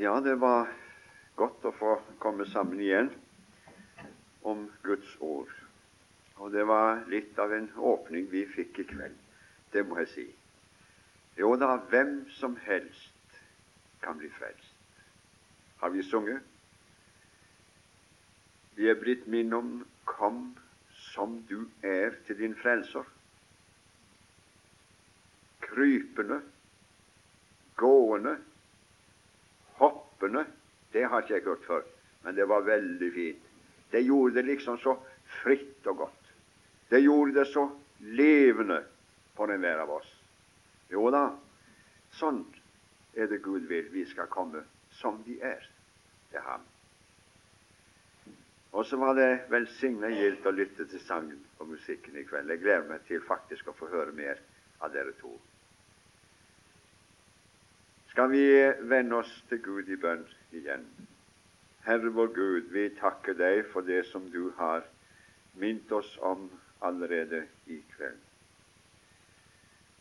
Ja, det var godt å få komme sammen igjen om Guds ord. Og det var litt av en åpning vi fikk i kveld. Det må jeg si. Jo da, hvem som helst kan bli frelst. Har vi sunget? Vi er blitt minnet om 'Kom som du er til din frelser'. Krypende, gående, hoppende Det har ikke jeg hørt før, men det var veldig fint. Det gjorde det liksom så fritt og godt. Det gjorde det så levende for enhver av oss. Jo da, sånn er det Gud vil vi skal komme som vi er til Ham. Og så var det velsigna gildt å lytte til sangen og musikken i kveld. Jeg gleder meg til faktisk å få høre mer av dere to. Skal vi vende oss til Gud i bønn igjen? Herre vår Gud, vi takker deg for det som du har minnet oss om allerede i kveld.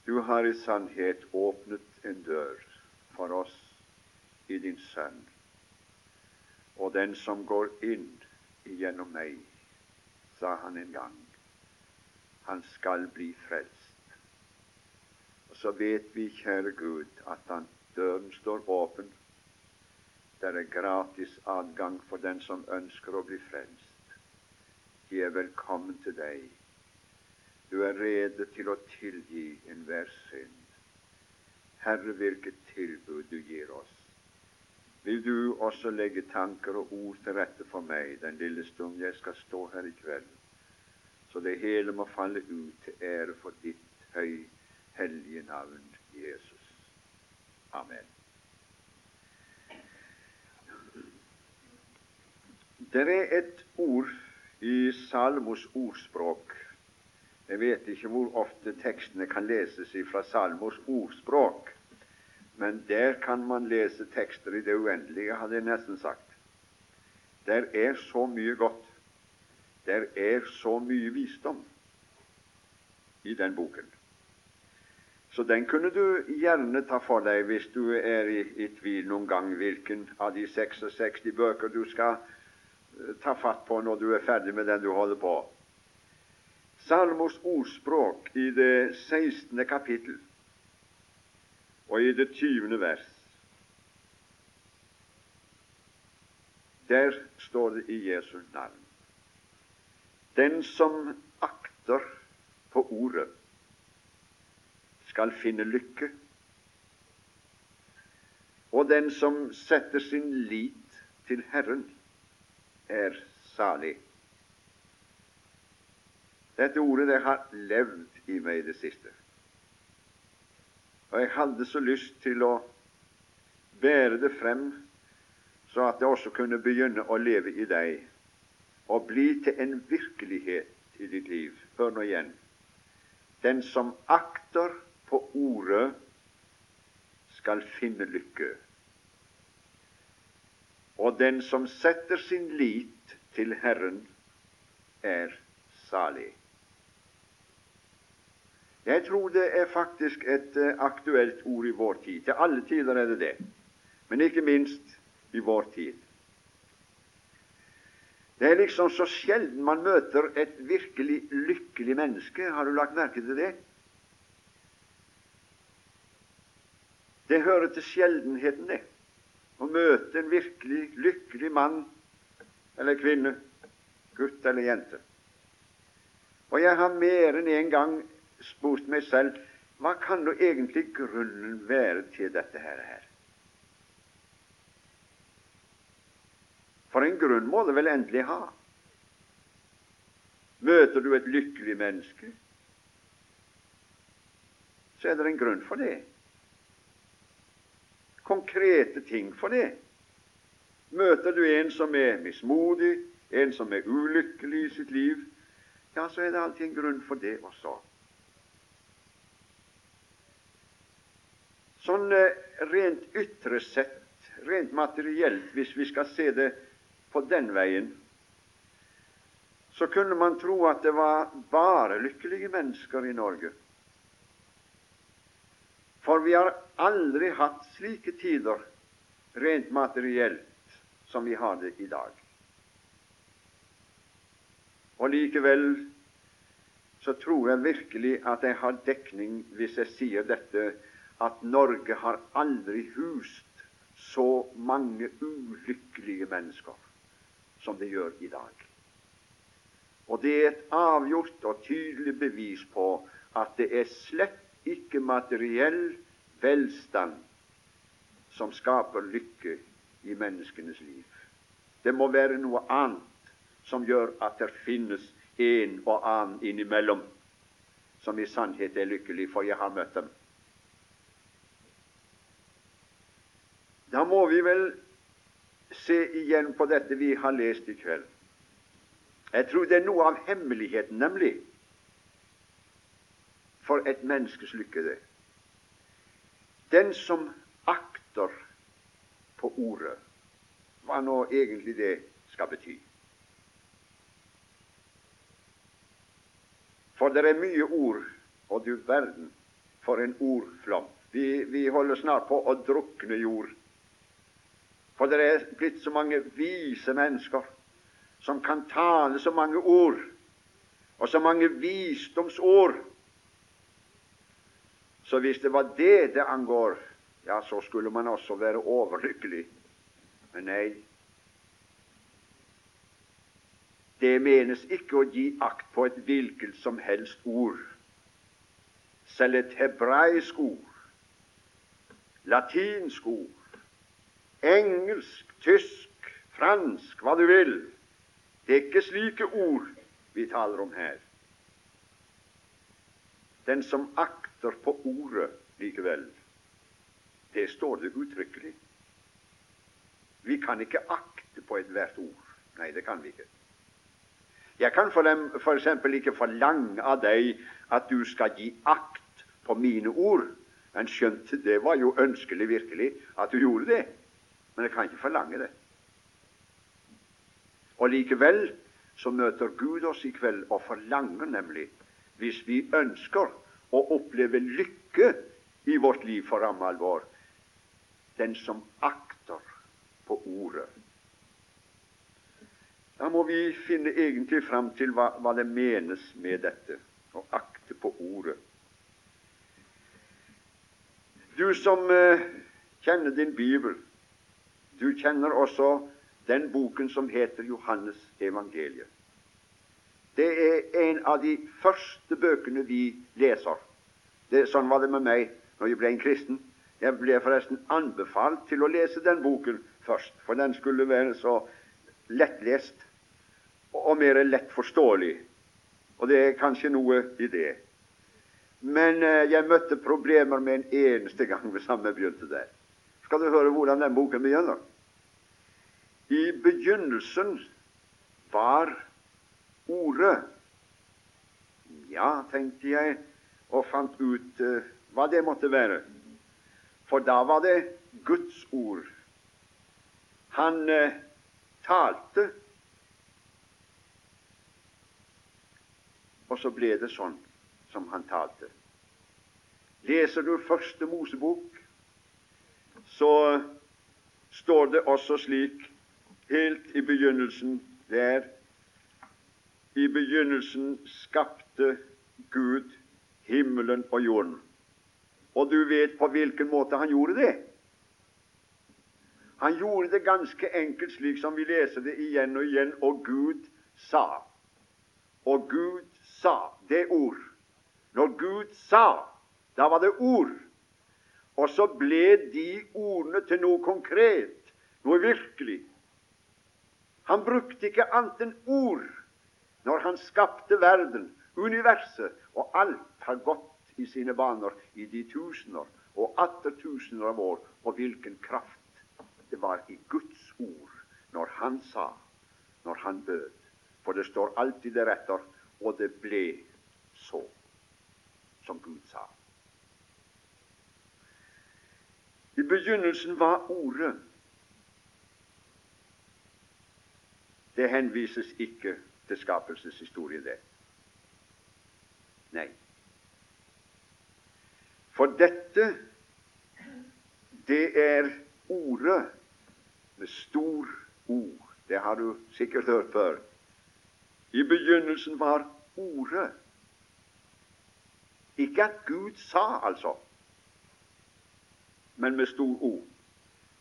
Du har i sannhet åpnet en dør for oss i din Sønn. Og den som går inn gjennom meg, sa han en gang, han skal bli frelst. Og så vet vi, kjære Gud, at han Døren står åpen. Det er gratis adgang for den som ønsker å bli frelst. De er velkommen til deg. Du er rede til å tilgi enhver synd. Herre, hvilket tilbud du gir oss. Vil du også legge tanker og ord til rette for meg den lille stund jeg skal stå her i kveld, så det hele må falle ut til ære for ditt høy, hellige navn, Jesus. Amen. Det er et ord i Salmos ordspråk. Jeg vet ikke hvor ofte tekstene kan leses fra Salmos ordspråk, men der kan man lese tekster i det uendelige, hadde jeg nesten sagt. Der er så mye godt. Der er så mye visdom i den boken. Så den kunne du gjerne ta for deg hvis du er i, i tvil noen gang hvilken av de 66 bøker du skal uh, ta fatt på når du er ferdig med den du holder på. Salmos ordspråk i det 16. kapittel og i det 20. vers. Der står det i Jesu navn Den som akter på ordet skal finne lykke. Og den som setter sin lit til Herren, er salig. Dette ordet det har levd i meg i det siste. Og jeg hadde så lyst til å bære det frem, så at det også kunne begynne å leve i deg og bli til en virkelighet i ditt liv. Hør nå igjen. Den som akter på ordet skal finne lykke. Og den som setter sin lit til Herren, er salig. Jeg tror det er faktisk et uh, aktuelt ord i vår tid. Til alle tider er det det, men ikke minst i vår tid. Det er liksom så sjelden man møter et virkelig lykkelig menneske. Har du lagt merke til det? Det hører til sjeldenheten, det, å møte en virkelig lykkelig mann eller kvinne, gutt eller jente. Og jeg har mer enn en gang spurt meg selv hva kan nå egentlig grunnen være til dette her? For en grunn må det vel endelig ha. Møter du et lykkelig menneske, så er det en grunn for det konkrete ting for det. Møter du en som er mismodig, en som er ulykkelig i sitt liv, ja, så er det alltid en grunn for det også. Sånn eh, rent ytre sett, rent materielt, hvis vi skal se det på den veien, så kunne man tro at det var bare lykkelige mennesker i Norge. For vi har aldri hatt slike tider rent materielt som vi har det i dag. Og likevel så tror jeg virkelig at jeg har dekning hvis jeg sier dette, at Norge har aldri hust så mange ulykkelige mennesker som det gjør i dag. Og det er et avgjort og tydelig bevis på at det er slett ikke materiell velstand som skaper lykke i menneskenes liv. Det må være noe annet som gjør at det finnes en og annen innimellom som i sannhet er lykkelig, for jeg har møtt dem. Da må vi vel se igjen på dette vi har lest i kveld. Jeg tror det er noe av hemmeligheten, nemlig, for et menneskes lykke, det. Den som akter på ordet, hva nå egentlig det skal bety. For det er mye ord, og du verden for en ordflom. Vi, vi holder snart på å drukne jord. For det er blitt så mange vise mennesker som kan tale så mange ord, og så mange visdomsord. Så hvis det var det det angår, ja, så skulle man også være overlykkelig. Men nei, det menes ikke å gi akt på et hvilket som helst ord. Selv et hebraisk ord, latinsk ord, engelsk, tysk, fransk, hva du vil, det er ikke slike ord vi taler om her. Den som akter på ordet likevel, det står det uttrykkelig. Vi kan ikke akte på ethvert ord. Nei, det kan vi ikke. Jeg kan for, dem, for eksempel ikke forlange av deg at du skal gi akt på mine ord. Men skjønte det var jo ønskelig virkelig at du gjorde det. Men jeg kan ikke forlange det. Og likevel så møter Gud oss i kveld og forlanger nemlig, hvis vi ønsker å oppleve lykke i vårt liv for ramme alvor, den som akter på ordet. Da må vi finne egentlig fram til hva, hva det menes med dette å akte på ordet. Du som eh, kjenner din bibel, du kjenner også den boken som heter Johannes evangeliet. Det er en av de første bøkene vi leser. Det, sånn var det med meg når jeg ble en kristen. Jeg ble forresten anbefalt til å lese den boken først, for den skulle være så lettlest og mer lett forståelig. Og det er kanskje noe i det. Men eh, jeg møtte problemer med en eneste gang ved samme begynte der. Skal du høre hvordan den boken begynner? I begynnelsen var Ordet. Ja, tenkte jeg, og fant ut uh, hva det måtte være. For da var det Guds ord. Han uh, talte, og så ble det sånn som han talte. Leser du Første Mosebok, så står det også slik helt i begynnelsen der I begynnelsen skapte Gud himmelen og jorden. Og du vet på hvilken måte han gjorde det. Han gjorde det ganske enkelt, slik som vi leser det igjen og igjen. Og Gud sa. Og Gud sa. Det ord. Når Gud sa, da var det ord. Og så ble de ordene til noe konkret, noe virkelig. Han brukte ikke annet enn ord når han skapte verden, universet, og alt har gått i sine baner i de tusener og atter tusener av år. Og hvilken kraft det var i Guds ord når han sa, når han bød. For det står alltid deretter og det ble så, som Gud sa. I begynnelsen var Ordet. Det henvises ikke til skapelseshistorien, det. Nei. For dette, det er ordet med stor O. Det har du sikkert hørt før. I begynnelsen var Ordet. Ikke at Gud sa, altså, men med stor O.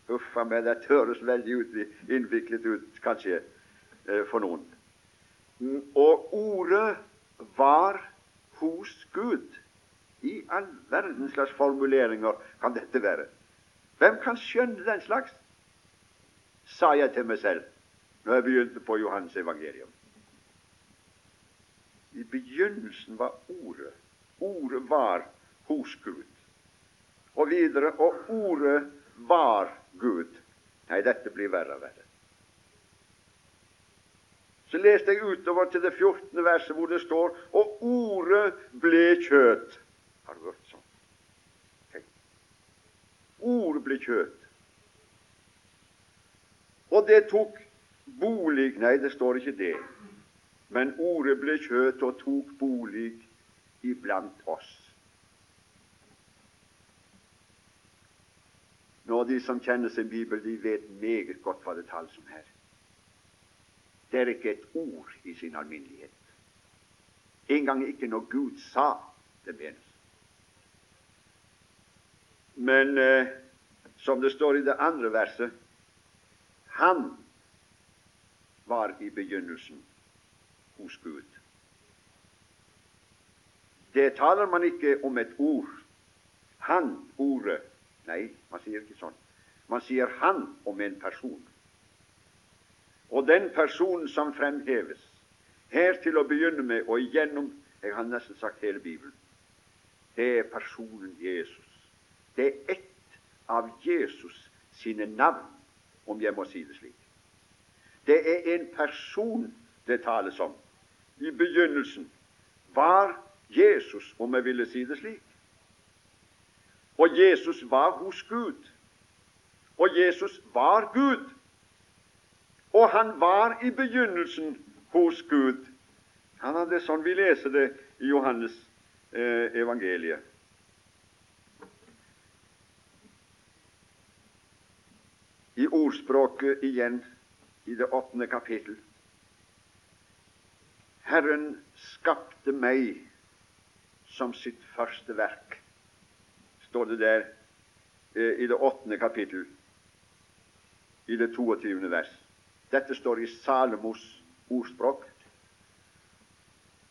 Huff a meg, det høres veldig innviklet ut, kanskje, eh, for noen. Og Ordet var hos Gud. I all verdens slags formuleringer kan dette være. Hvem kan skjønne den slags? sa jeg til meg selv når jeg begynte på Johannes evangelium. I begynnelsen var Ordet. Ordet var hos Gud. Og videre og Ordet var Gud. Nei, dette blir verre og verre. Så leste jeg utover til det 14. verset, hvor det står Og ordet ble kjøtt. Har du hørt sånn? Tenk. Ordet ble kjøtt. Og det tok bolig Nei, det står ikke det. Men ordet ble kjøtt og tok bolig iblant oss. Nå, De som kjenner sin bibel, de vet meget godt hva det tales om her. Det er ikke et ord i sin alminnelighet. Engang ikke når Gud sa det menes. Men eh, som det står i det andre verset Han var i begynnelsen hos Gud. Det taler man ikke om et ord. Han, ordet. Nei, man sier ikke sånn. Man sier han om en person. Og den personen som fremheves her til å begynne med og igjennom jeg har nesten sagt hele Bibelen, det er personen Jesus. Det er ett av Jesus sine navn, om jeg må si det slik. Det er en person det tales om. I begynnelsen var Jesus, om jeg ville si det slik. Og Jesus var hos Gud. Og Jesus var Gud. Og han var i begynnelsen hos Gud. Han hadde sånn vi leser det i Johannes eh, evangeliet. I ordspråket igjen, i det åttende kapittel. Herren skapte meg som sitt første verk, står det der eh, i det åttende kapittel, i det 22. vers. Dette står i Salomos ordspråk.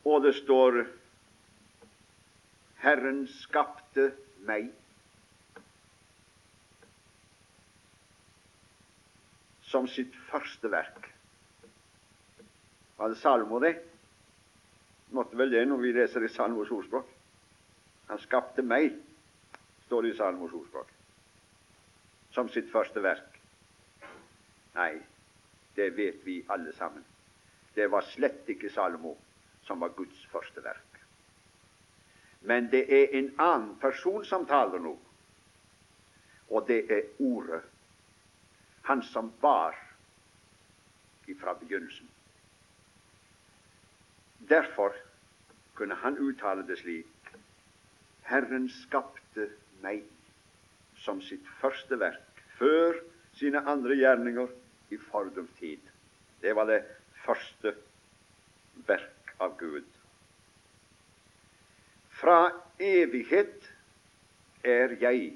Og det står Herren skapte meg. Som sitt første verk. Var det Salomo, det? Måtte vel det når vi leser i Salmos ordspråk. Han skapte meg, står det i Salmos ordspråk, som sitt første verk. Nei, det vet vi alle sammen. Det var slett ikke Salomo som var Guds første verk. Men det er en annen person som taler nå, og det er Ordet. Han som var ifra begynnelsen. Derfor kunne han uttale det slik Herren skapte meg som sitt første verk, før sine andre gjerninger i fordums tid. Det var det første verk av Gud. Fra evighet er jeg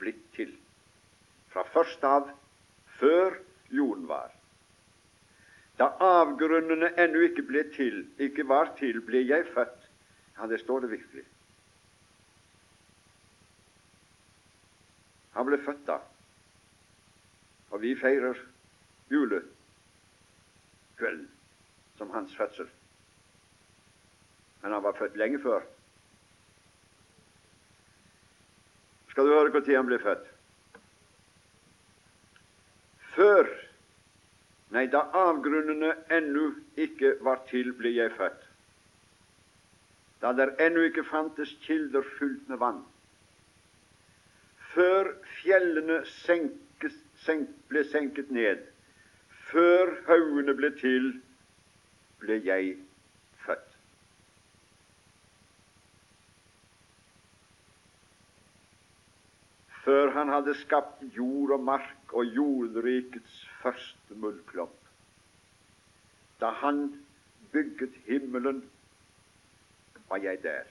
blitt til. Fra først av, før jorden var. Da avgrunnene ennå ikke ble til, ikke var til, ble jeg født. Ja, det står det virkelig. Han ble født da, og vi feirer julekvelden som hans fødsel. Men han var født lenge før. Skal du høre når han ble født? Før Nei, da avgrunnene ennå ikke var til, ble jeg født. Da der ennå ikke fantes kilder fylt med vann. Før fjellene senkes, senk, ble senket ned, før haugene ble til, ble jeg født. Før han hadde skapt jord og mark og jordrikets første muldklump. Da han bygget himmelen, var jeg der.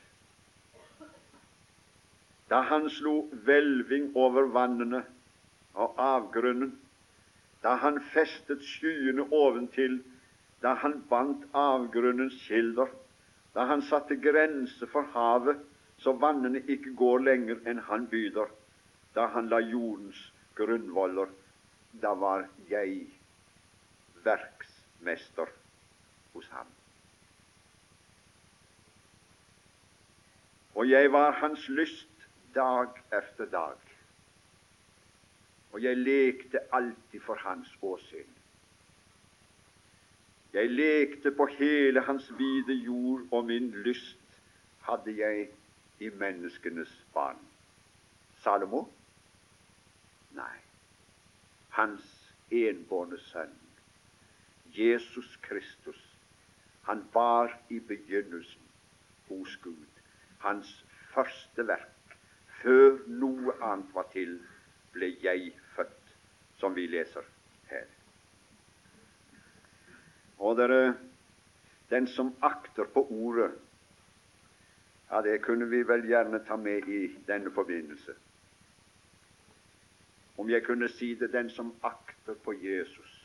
Da han slo hvelving over vannene og avgrunnen, da han festet skyene oventil, da han bandt avgrunnens kilder, da han satte grenser for havet, så vannene ikke går lenger enn han byder, da han la jordens grunnvoller, da var jeg verksmester hos ham. Og jeg var hans lyst dag efter dag. Og jeg lekte alltid for hans åsyn. Jeg lekte på hele hans vide jord, og min lyst hadde jeg i menneskenes barn. Salomo? Nei. Hans enbårne sønn, Jesus Kristus, han var i begynnelsen hos Gud. Hans første verk, før noe annet var til, ble jeg som vi leser her. Og dere, den som akter på ordet, ja, det kunne vi vel gjerne ta med i denne forbindelse. Om jeg kunne si det den som akter på Jesus.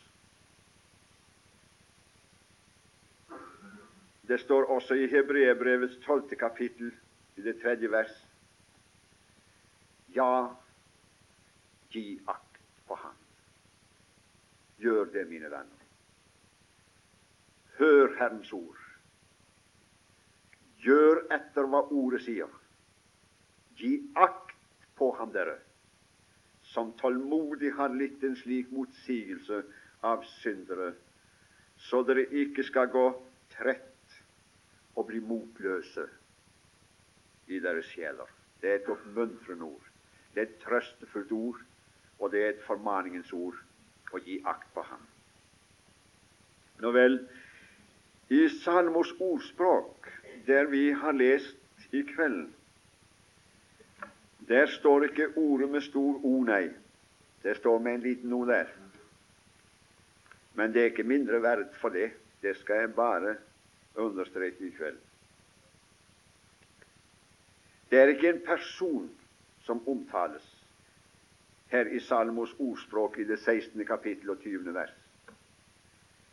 Det står også i Hebreerbrevets tolvte kapittel, i det tredje vers. Ja, gi akt. Gjør det, mine venner. Hør Herrens ord. Gjør etter hva ordet sier. Gi akt på ham, dere, som tålmodig har litt en slik motsigelse av syndere, så dere ikke skal gå trett og bli motløse i deres sjeler. Det er et oppmuntrende ord. Det er et trøstefullt ord, og det er et formaningens ord å gi akt på ham. Nå vel, i Salmos ordspråk, der vi har lest i kveld, der står ikke ordet med stor O, nei. Det står med en liten O der. Men det er ikke mindre verdt for det. Det skal jeg bare understreke i kveld. Det er ikke en person som omtales her i Salmos ordspråk i det 16. kapittel og 20. vers.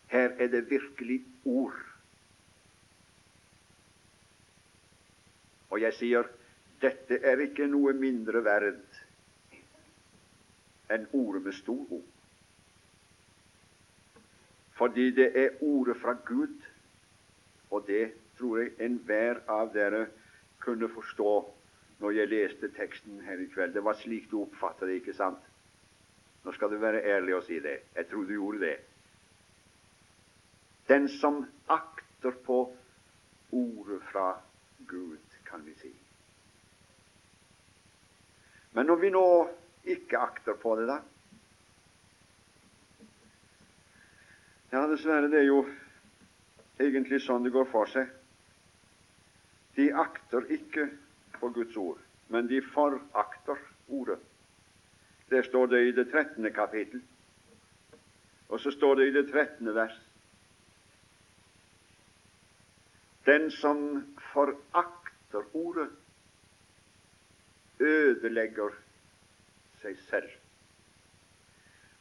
Her er det virkelig ord. Og jeg sier dette er ikke noe mindre verd enn ordet med stor O. Fordi det er ordet fra Gud, og det tror jeg enhver av dere kunne forstå når jeg leste teksten her i kveld. Det var slik du oppfattet det, ikke sant? Nå skal du være ærlig og si det. Jeg tror du gjorde det. Den som akter på ordet fra Gud, kan vi si. Men når vi nå ikke akter på det, da Ja, dessverre, det er jo egentlig sånn det går for seg. De akter ikke på Guds ord, men de forakter ordet. Det står det i det 13. kapittel, og så står det i det 13. vers. Den som forakter ordet, ødelegger seg selv.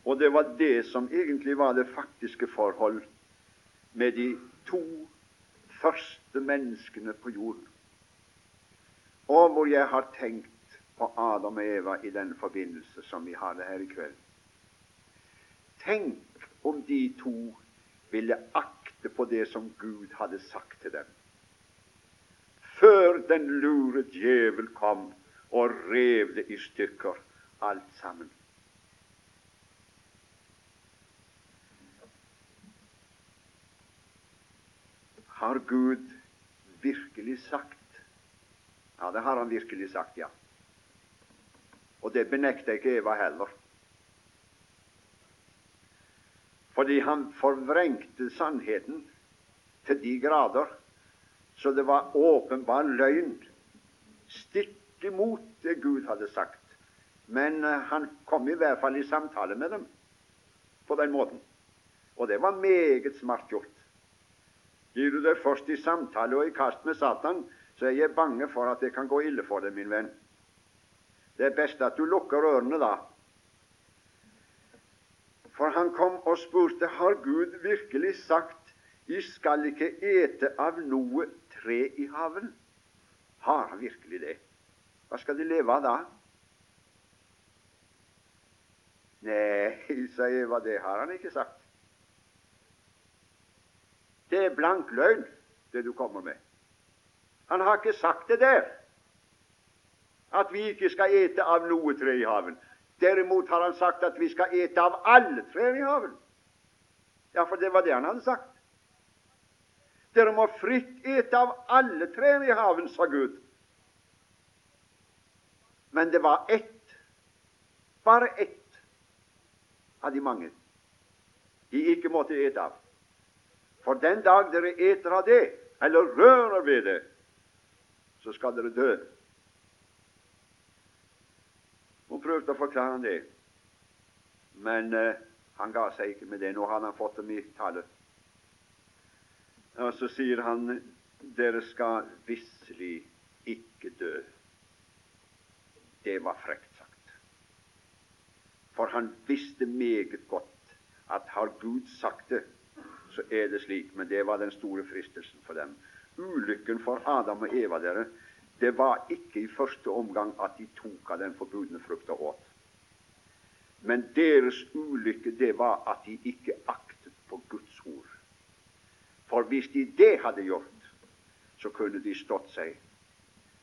Og det var det som egentlig var det faktiske forhold med de to første menneskene på jorden. Og hvor jeg har tenkt på Adam og Eva i den forbindelse som vi har det her i kveld. Tenk om de to ville akte på det som Gud hadde sagt til dem. Før den lure djevel kom og rev det i stykker, alt sammen. Har Gud virkelig sagt Ja, det har han virkelig sagt, ja. Og det benekter ikke Eva heller. Fordi han forvrengte sannheten til de grader så det var åpenbar løgn. Stikk imot det Gud hadde sagt. Men eh, han kom i hvert fall i samtale med dem på den måten. Og det var meget smart gjort. Gir du deg først i samtale og i kast med Satan, så er jeg bange for at det kan gå ille for deg, min venn. Det er best at du lukker ørene da. For han kom og spurte har Gud virkelig sagt «I skal ikke ete av noe tre i haven. Har han virkelig det? Hva skal de leve av da? Nei, sa Eva, det har han ikke sagt. Det er blank løgn, det du kommer med. Han har ikke sagt det der, at vi ikke skal ete av noe tre i haven. Derimot har han sagt at vi skal ete av alle trær i haven. Ja, for det var det han hadde sagt. Dere må fritt ete av alle trær i haven, sa Gud. Men det var ett, bare ett av de mange de ikke måtte ete av. For den dag dere eter av det, eller rører ved det, så skal dere dø. Hun prøvde å forklare ham det, men uh, han ga seg ikke med det. Nå hadde han fått dem i tale. Og så sier han dere skal visselig ikke dø. Det var frekt sagt. For han visste meget godt at har Gud sagt det, så er det slik. Men det var den store fristelsen for dem. Ulykken for Adam og Eva dere, det var ikke i første omgang at de tok av den forbudne frukta åt. Men deres ulykke, det var at de ikke aktet på Guds ord. For hvis de det hadde gjort, så kunne de stått seg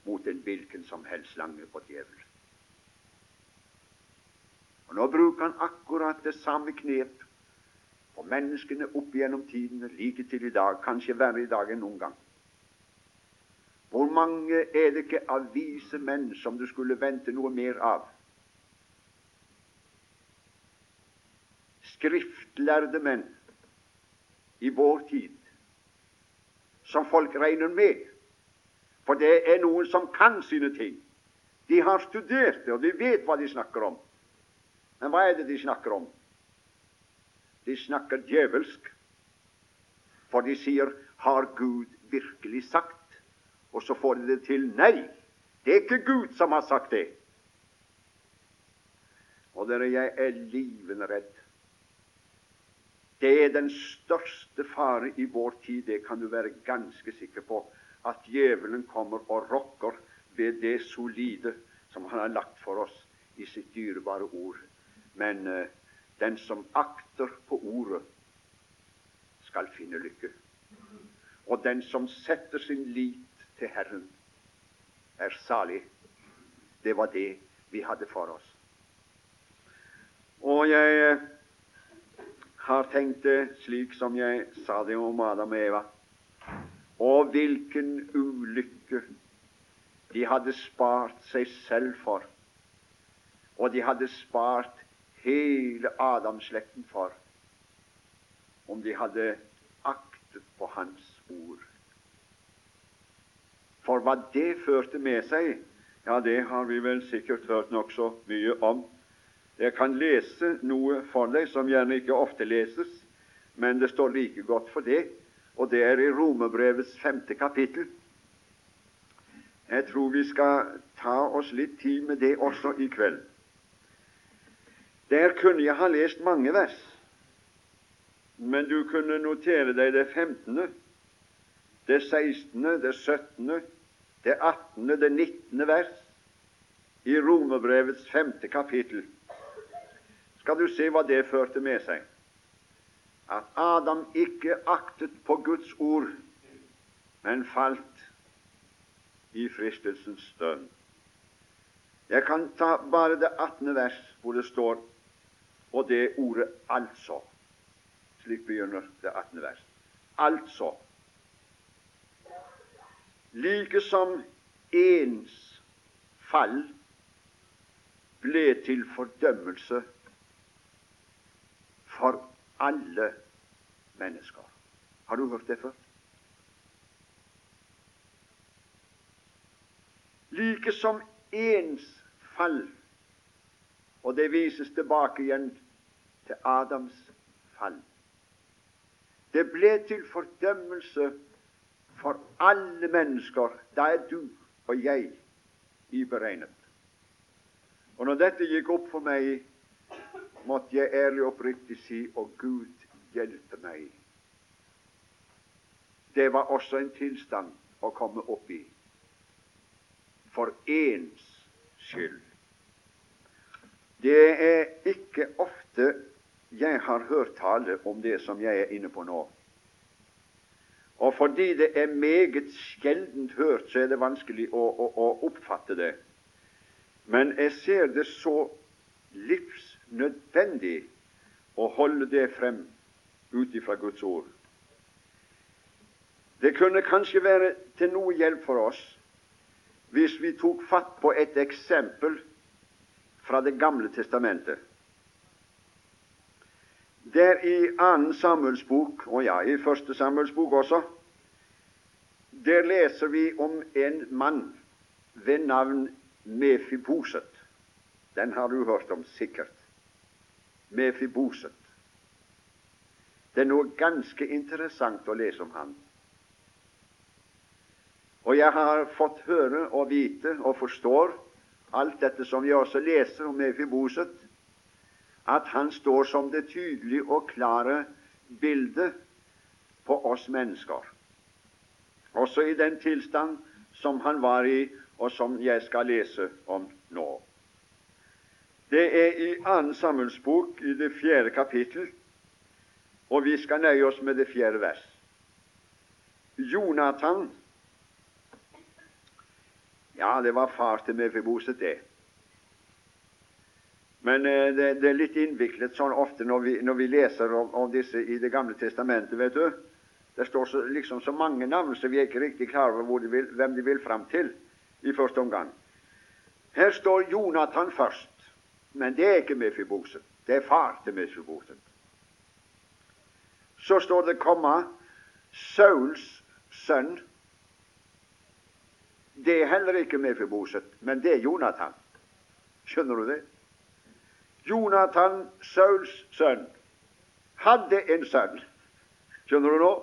mot en hvilken som helst lange på djevelen. Og Nå bruker han akkurat det samme knep på menneskene opp gjennom tidene, like til i dag, kanskje verre i dag enn noen gang. Hvor mange er det ikke av vise menn som du skulle vente noe mer av? Skriftlærde menn i vår tid som folk regner med. For det er noen som kan sine ting. De har studert det, og de vet hva de snakker om. Men hva er det de snakker om? De snakker djevelsk. For de sier 'Har Gud virkelig sagt?' Og så får de det til. Nei, det er ikke Gud som har sagt det. Og dere, jeg er livende redd det er den største fare i vår tid, det kan du være ganske sikker på, at djevelen kommer og rokker ved det solide som han har lagt for oss i sitt dyrebare ord. Men uh, den som akter på ordet, skal finne lykke. Og den som setter sin lit til Herren, er salig. Det var det vi hadde for oss. Og jeg uh, har tenkt det slik som jeg sa det om Adam og Eva. Og hvilken ulykke de hadde spart seg selv for, og de hadde spart hele Adamslekten for, om de hadde aktet på hans ord. For hva det førte med seg, ja, det har vi vel sikkert hørt nokså mye om. Jeg kan lese noe for deg som gjerne ikke ofte leses, men det står like godt for det, og det er i Romerbrevets femte kapittel. Jeg tror vi skal ta oss litt tid med det også i kveld. Der kunne jeg ha lest mange vers, men du kunne notere deg det 15., det 16., det 17., det 18., det 19. vers i Romerbrevets femte kapittel skal du se hva det førte med seg. At Adam ikke aktet på Guds ord, men falt i fristelsens stønn. Jeg kan ta bare det 18. vers, hvor det står og det ordet 'altså'. Slik begynner det 18. vers. Altså. Like som ens fall ble til fordømmelse for alle mennesker. Har du hørt det før? Like som ens fall Og det vises tilbake igjen til Adams fall. Det ble til fordømmelse for alle mennesker. Da er du og jeg iberegnet. Og når dette gikk opp for meg, måtte jeg ærlig og oppriktig si og Gud hjelpe meg. Det var også en tilstand å komme opp i. For ens skyld. Det er ikke ofte jeg har hørt tale om det som jeg er inne på nå. Og fordi det er meget sjeldent hørt, så er det vanskelig å, å, å oppfatte det. Men jeg ser det så livsnødvendig å holde det frem ut ifra Guds ord. Det kunne kanskje være til noe hjelp for oss hvis vi tok fatt på et eksempel fra Det gamle testamentet. Der i annen Samuels bok, og ja, i første Samuels bok også, der leser vi om en mann ved navn Mefiboset. Den har du hørt om sikkert. Mefiboset. Det er noe ganske interessant å lese om han. Og jeg har fått høre og vite og forstår alt dette som vi også leser om Mefiboset, at han står som det tydelige og klare bildet på oss mennesker. Også i den tilstand som han var i, og som jeg skal lese om nå. Det er i Annen Samuels bok, i det fjerde kapittel, og vi skal nøye oss med det fjerde vers. Jonathan Ja, det var far til Mefiboset, det. Men eh, det, det, er litt innviklet sånn ofte når vi, når vi leser om, om, disse i Det gamle testamentet. vet du. Det står så, liksom så mange navn så vi er ikke riktig klar over de vil, hvem de vil fram til i første omgang. Her står Jonathan først, men det er ikke Mefiboset. Det er far til Mefiboset. Så står det komma Sauls sønn. Det er heller ikke Mefiboset, men det er Jonathan. Skjønner du det? Jonathan, Sauls sønn, hadde en sønn. Skjønner du nå?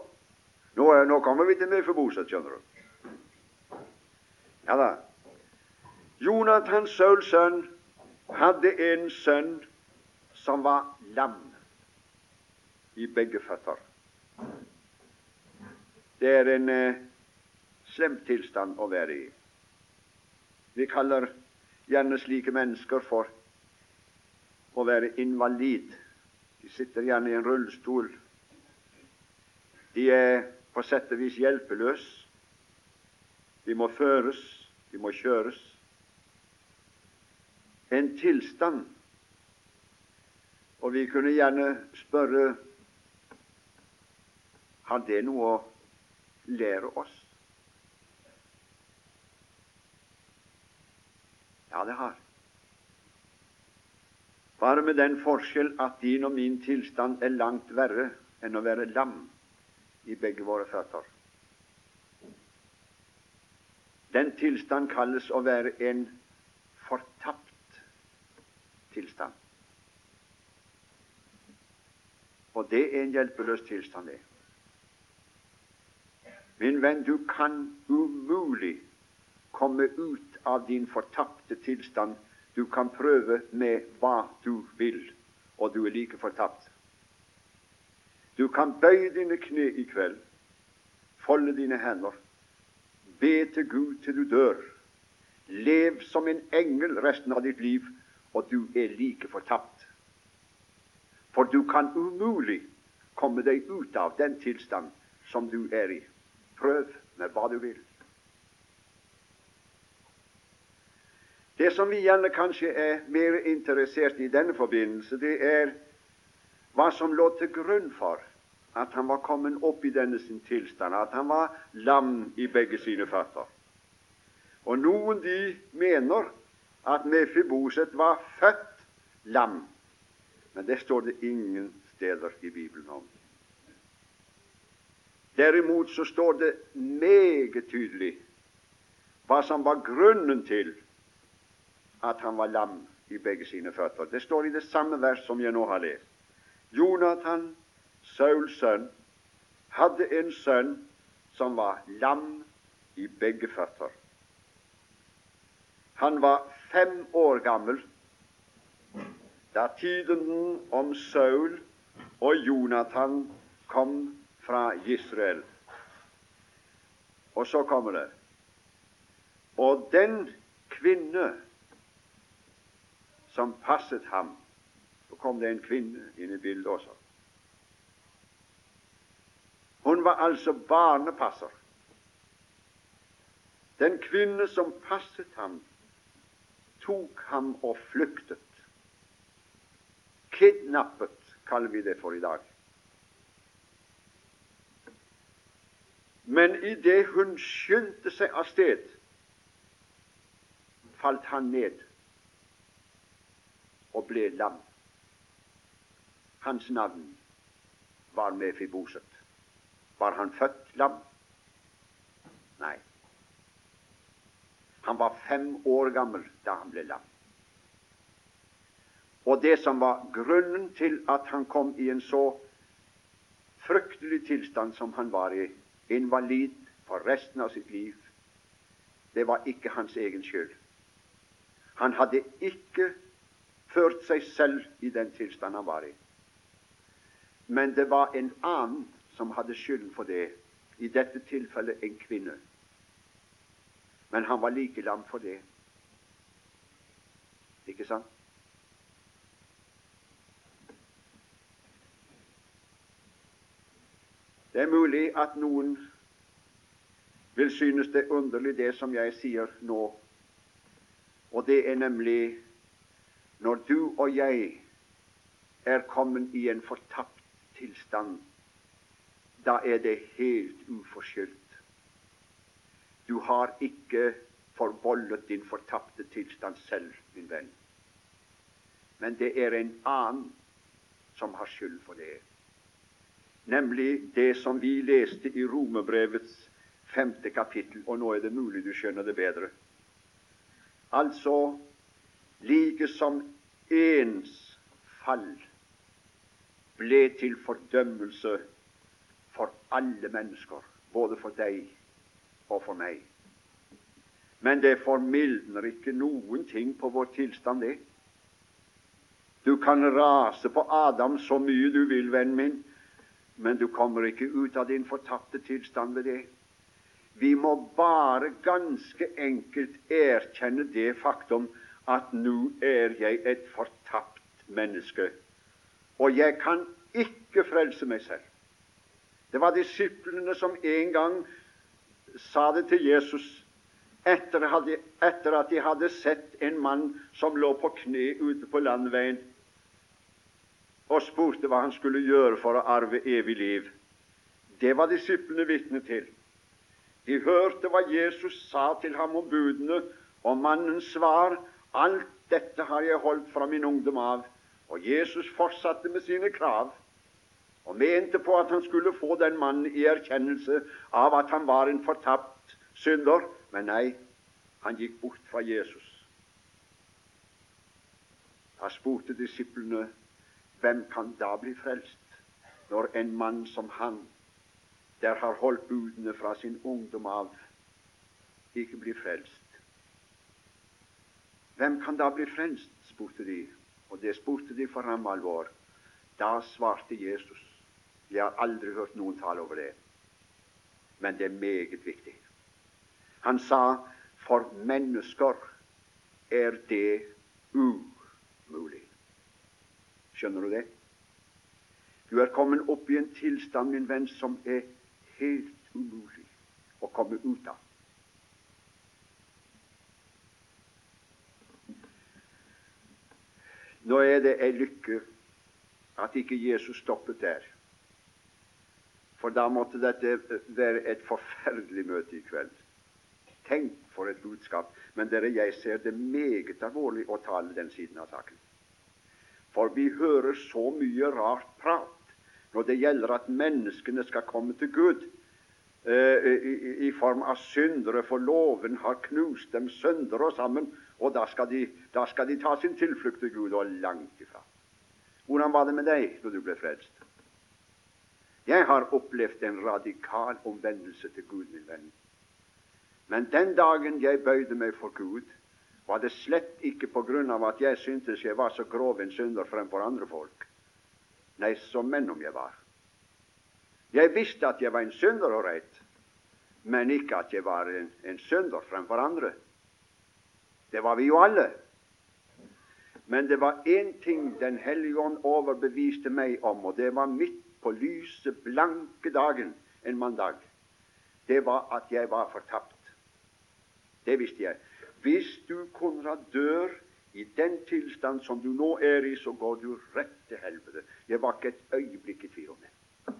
Nå, nå kommer vi til Mefiboset, skjønner du. Ja da. Jonathan, Sauls sønn, hadde en sønn som var lam i begge føtter. Det er en eh, slem tilstand å være i. Vi kaller gjerne slike mennesker for å være invalid. De sitter gjerne i en rullestol. De er på sett og vis hjelpeløse. De må føres, de må kjøres. En tilstand. Og vi kunne gjerne spørre har det noe å lære oss? Ja, det har. Bare med den forskjell at din og min tilstand er langt verre enn å være lam i begge våre føtter. Den tilstand kalles å være en fortapt tilstand. Og det er en hjelpeløs tilstand, det. Min venn, du kan umulig komme ut av din fortapte tilstand. Du kan prøve med hva du vil, og du er like fortapt. Du kan bøye dine kne i kveld, folde dine hender, be til Gud til du dør. Lev som en engel resten av ditt liv, og du er like fortapt. For du kan umulig komme deg ut av den tilstand som du er i. Prøv med hva du vil. Det som vi gjerne kanskje er mer interessert i denne forbindelse, det er hva som lå til grunn for at han var kommet opp i denne sin tilstand, at han var lam i begge sine føtter. Og noen de mener at Mefiboset var født lam, men det står det ingen steder i Bibelen om. Derimot så står det meget tydelig hva som var grunnen til at han var lam i begge sine føtter. Det står i det samme vers som jeg nå har lest. Jonathan, Sauls sønn, hadde en sønn som var lam i begge føtter. Han var fem år gammel da tiden om Saul og Jonathan kom fra Israel. Og så kommer det Og den kvinne som passet ham Så kom det en kvinne inn i bildet også. Hun var altså barnepasser. Den kvinne som passet ham, tok ham og flyktet. Kidnappet, kaller vi det for i dag. Men idet hun skyndte seg av sted, falt han ned og ble lam. Hans navn var Mefiboset. Var han født lam? Nei. Han var fem år gammel da han ble lam. Og det som var grunnen til at han kom i en så fryktelig tilstand som han var i, invalid for resten av sitt liv. Det var ikke hans egen skyld. Han hadde ikke ført seg selv i den tilstand han var i. Men det var en annen som hadde skylden for det, i dette tilfellet en kvinne. Men han var like lam for det. Ikke sant? Det er mulig at noen vil synes det er underlig, det som jeg sier nå. Og det er nemlig når du og jeg er kommet i en fortapt tilstand, da er det helt uforskyldt. Du har ikke forvoldet din fortapte tilstand selv, min venn. Men det er en annen som har skyld for det nemlig det som vi leste i Romerbrevets femte kapittel, og nå er det mulig du skjønner det bedre. Altså like som ens fall ble til fordømmelse for alle mennesker, både for deg og for meg. Men det formildner ikke noen ting på vår tilstand, det. Du kan rase på Adam så mye du vil, vennen min, men du kommer ikke ut av din fortapte tilstand ved det. Vi må bare ganske enkelt erkjenne det faktum at nå er jeg et fortapt menneske, og jeg kan ikke frelse meg selv. Det var disiplene som en gang sa det til Jesus etter, at de hadde sett en mann som lå på kne ute på landveien, og spurte hva han skulle gjøre for å arve evig liv. Det var disiplene vitne til. De hørte hva Jesus sa til ham om budene, og mannens svar alt dette har jeg holdt fra min ungdom av. Og Jesus fortsatte med sine krav og mente på at han skulle få den mannen i erkjennelse av at han var en fortapt synder. Men nei, han gikk bort fra Jesus. Da spurte disiplene hvem kan da bli frelst når en mann som han, der har holdt budene fra sin ungdom av, ikke blir frelst? Hvem kan da bli frelst? spurte de, og det spurte de for ham alvor. Da svarte Jesus, jeg har aldri hørt noen tale over det, men det er meget viktig. Han sa, for mennesker er det umulig. Skjønner du det? Du er kommet opp i en tilstand, min venn, som er helt umulig å komme ut av. Nå er det ei lykke at ikke Jesus stoppet der. For da måtte dette være et forferdelig møte i kveld. Tenk for et budskap. Men dere, jeg ser det meget alvorlig å tale den siden av saken. For vi hører så mye rart prat når det gjelder at menneskene skal komme til Gud eh, i, i, form av syndere, for loven har knust dem sønder og sammen. Og da skal, de, da skal de ta sin tilflukt til Gud, og langt ifra. Hvordan var det med deg når du ble frelst? Jeg har opplevd en radikal omvendelse til Gud, min venn. Men den dagen jeg bøyde meg for Gud, var det slett ikke på grunn av at jeg syntes jeg var så grov en synder fremfor andre folk. Nei, som menn om jeg var. Jeg visste at jeg var en synder og rett, men ikke at jeg var en, en synder fremfor andre. Det var vi jo alle. Men det var én ting Den hellige ånd overbeviste meg om, og det var midt på lyse, blanke dagen en mandag. Det var at jeg var fortapt. Det visste jeg. Hvis du, Konrad, dør i den tilstand som du nå er i, så går du rett til helvete. Jeg var ikke et øyeblikk i tvil om det.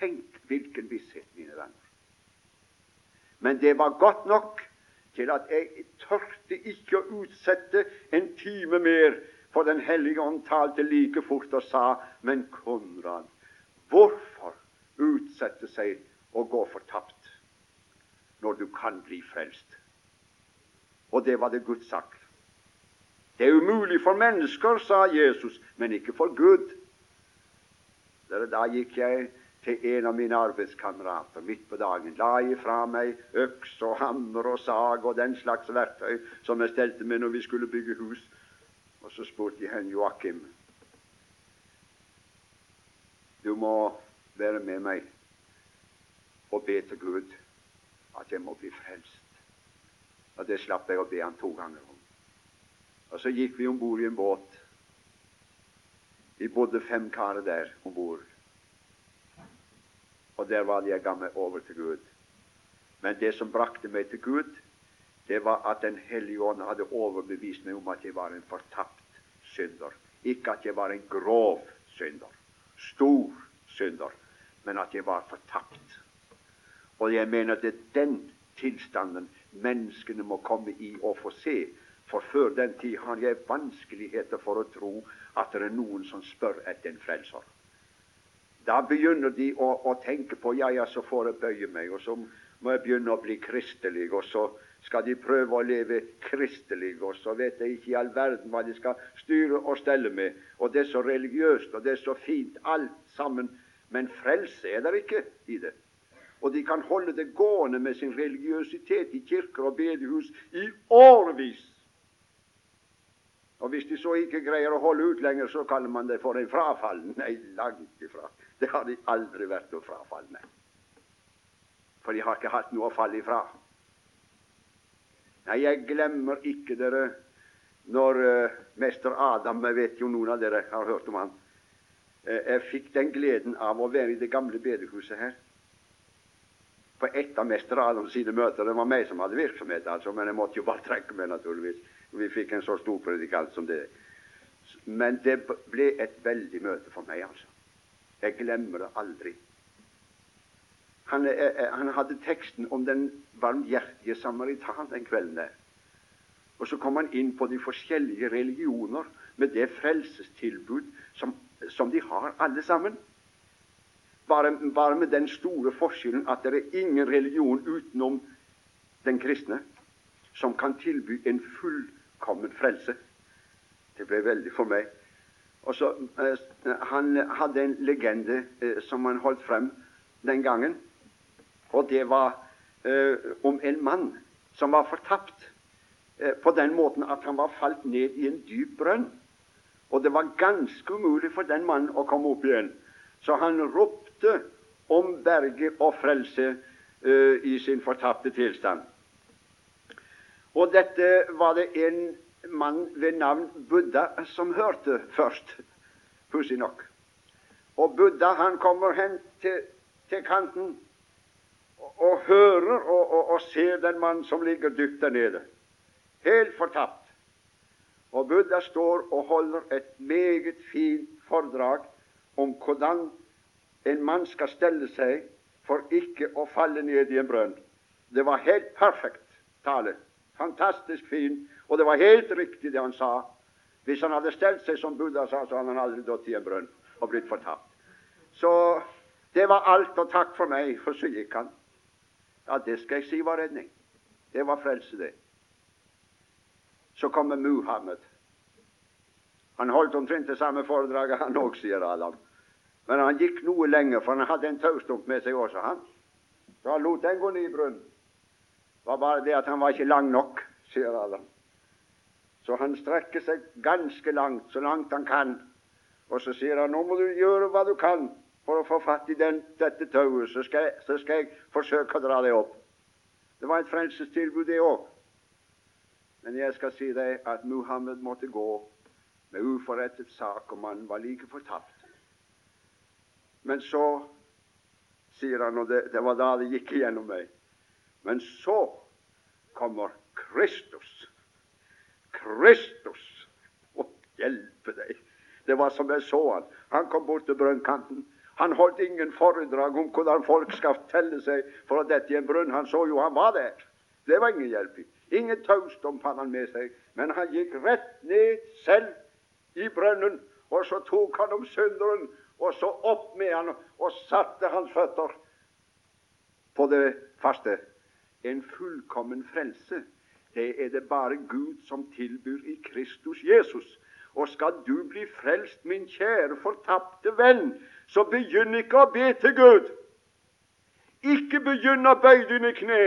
Tenk hvilken visshet, mine venner. Men det var godt nok til at jeg tørte ikke å utsette en time mer, for Den hellige ånd talte like fort og sa, men Konrad, hvorfor utsette seg og gå fortapt når du kan bli frelst? Og det var det Gud sagt. Det er umulig for mennesker, sa Jesus, men ikke for Gud. Da gikk jeg til en av mine arbeidskamerater midt på dagen. La ifra meg øks og hammer og sag og den slags verktøy som jeg stelte med når vi skulle bygge hus. Og så spurte jeg henne Joakim Du må være med meg og be til Gud at jeg må bli frelst. Og det slapp jeg å be han to ganger om. Og så gikk vi om bord i en båt. Vi bodde fem karer der om bord. Og der var det jeg ga meg over til Gud. Men det som brakte meg til Gud, det var at Den hellige ånd hadde overbevist meg om at jeg var en fortapt synder. Ikke at jeg var en grov synder, stor synder, men at jeg var fortapt. Og jeg mener det er den tilstanden menneskene må komme i og få se. For før den tid har jeg vanskeligheter for å tro at det er noen som spør etter en frelser. Da begynner de å, å tenke på ja, ja, så får jeg bøye meg, og så må jeg begynne å bli kristelig, og så skal de prøve å leve kristelig, og så vet jeg ikke i all verden hva de skal styre og stelle med. Og det er så religiøst, og det er så fint, alt sammen. Men frelse er der ikke i det og de kan holde det gående med sin religiøsitet i kirker og bedehus i årevis. Og Hvis de så ikke greier å holde ut lenger, så kaller man det for en frafall. Nei, langt ifra. Det har de aldri vært noe frafall med. For de har ikke hatt noe å falle ifra. Nei, jeg glemmer ikke dere når uh, mester Adam Jeg vet jo noen av dere har hørt om han. Uh, jeg fikk den gleden av å være i det gamle bedehuset her på ett av mester Adams sine møter. Det var meg som hadde virksomhet, altså, men jeg måtte jo bare trekke meg, naturligvis. Vi fikk en så stor predikant som det. Men det ble et veldig møte for meg, altså. Jeg glemmer det aldri. Han, eh, eh, han hadde teksten om den varmhjertige samaritan den kvelden. Og så kom han inn på de forskjellige religioner med det frelsestilbud som, som de har, alle sammen. Bare, bare, med den store forskjellen at det er ingen religion utenom den kristne som kan tilby en fullkommen frelse. Det ble veldig for meg. Og så, eh, Han hadde en legende eh, som han holdt frem den gangen. Og det var eh, om en mann som var fortapt på den måten at han var falt ned i en dyp brønn. Og det var ganske umulig for den mannen å komme opp igjen. Så han ropte om berge og frelse i sin fortapte tilstand. Og dette var det en mann ved navn Buddha som hørte først, pussig nok. Og Buddha han kommer hen til, til kanten og, og hører og, og, og, ser den mann som ligger dypt der nede, helt fortapt. Og Buddha står og holder et meget fint foredrag om hvordan en mann skal stelle seg for ikke å falle ned i en brønn. Det var helt perfekt tale. Fantastisk fin. Og det var helt riktig det han sa. Hvis han hadde stelt seg som Buddha sa, så hadde han aldri dødd i en brønn og blitt fortapt. Så det var alt, og takk for meg. For så gikk han. Ja, det skal jeg si var redning. Det var frelse, det. Så kommer Muhammed. Han holdt omtrent det samme foredraget, han òg, sier Adam. Men han gikk noe lenger, for han hadde en taustump med seg også, han. Så han lot den gå ned i brunnen. Det var bare det at han var ikke lang nok, sier Adam. Så han strekker seg ganske langt, så langt han kan. Og så sier han nå må du gjøre hva du kan for å få fatt i den, dette tauet, så, så, skal jeg forsøke å dra det opp. Det var et frelsestilbud, det òg. Men jeg skal si deg at Muhammed måtte gå med uforrettet sak, og mannen var like fortapt. Men så sier han, og det, det var da det gikk igjennom meg Men så kommer Kristus. Kristus! Å hjelpe deg! Det var som jeg så han. Han kom bort til brønnkanten. Han holdt ingen foredrag om hvordan folk skal telle seg for å dette i en brønn. Han så jo han var der. Det var ingen hjelp i. Ingen taustump hadde han med seg, men han gikk rett ned selv i brønnen, og så tok han om synderen, og så opp med han og satte hans føtter på det faste. En fullkommen frelse, det er det bare Gud som tilbyr i Kristus Jesus. Og skal du bli frelst, min kjære fortapte venn, så begynn ikke å be til Gud. Ikke begynn å bøye dine kne.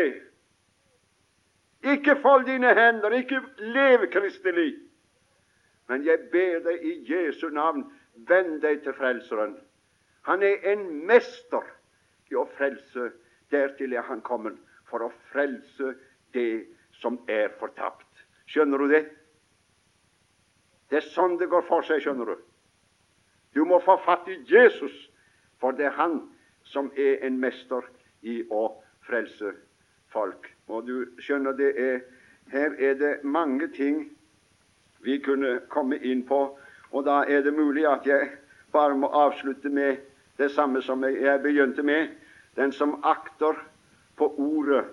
Ikke fold dine hender, ikke lev kristelig. Men jeg ber deg i Jesu navn, venn deg til Frelseren. Han er en mester i å frelse. Dertil er han kommet for å frelse det som er fortapt. Skjønner du det? Det er sånn det går for seg, skjønner du. Du må få fatt i Jesus, for det er han som er en mester i å frelse folk. Og du skjønner, det er, her er det mange ting vi kunne komme inn på. Og da er det mulig at jeg bare må avslutte med det samme som jeg begynte med. Den som akter på Ordet.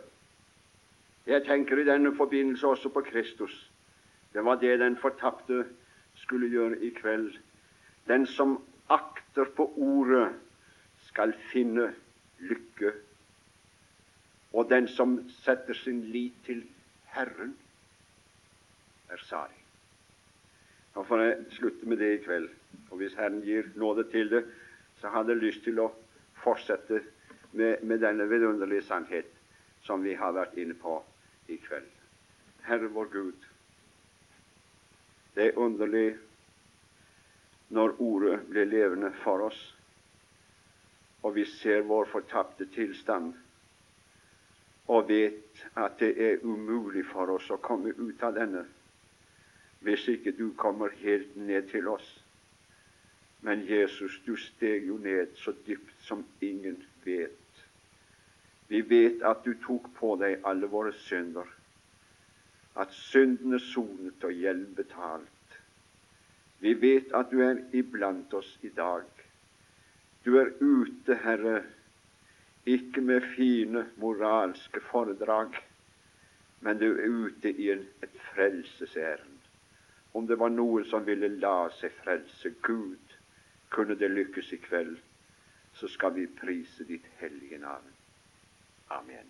Jeg tenker i denne forbindelse også på Kristus. Det var det den fortapte skulle gjøre i kveld. Den som akter på Ordet, skal finne lykke. Og den som setter sin lit til Herren, er salig. Nå får jeg slutte med det i kveld. Og hvis Herren gir nåde til det, så hadde jeg lyst til å fortsette med, med denne vidunderlige sannhet som vi har vært inne på i kveld. Herre vår Gud, det er underlig når Ordet blir levende for oss, og vi ser vår fortapte tilstand og vet at det er umulig for oss å komme ut av denne hvis ikke du kommer helt ned til oss. Men Jesus, du steg jo ned så dypt som ingen vet. Vi vet at du tok på deg alle våre synder, at syndene sonet og gjeld betalt. Vi vet at du er iblant oss i dag. Du er ute, Herre, ikke med fine moralske foredrag, men du er ute i en, et frelsesærend om det var noen som ville la seg frelse Gud, kunne det lykkes i kveld, så skal vi prise ditt hellige navn. Amen.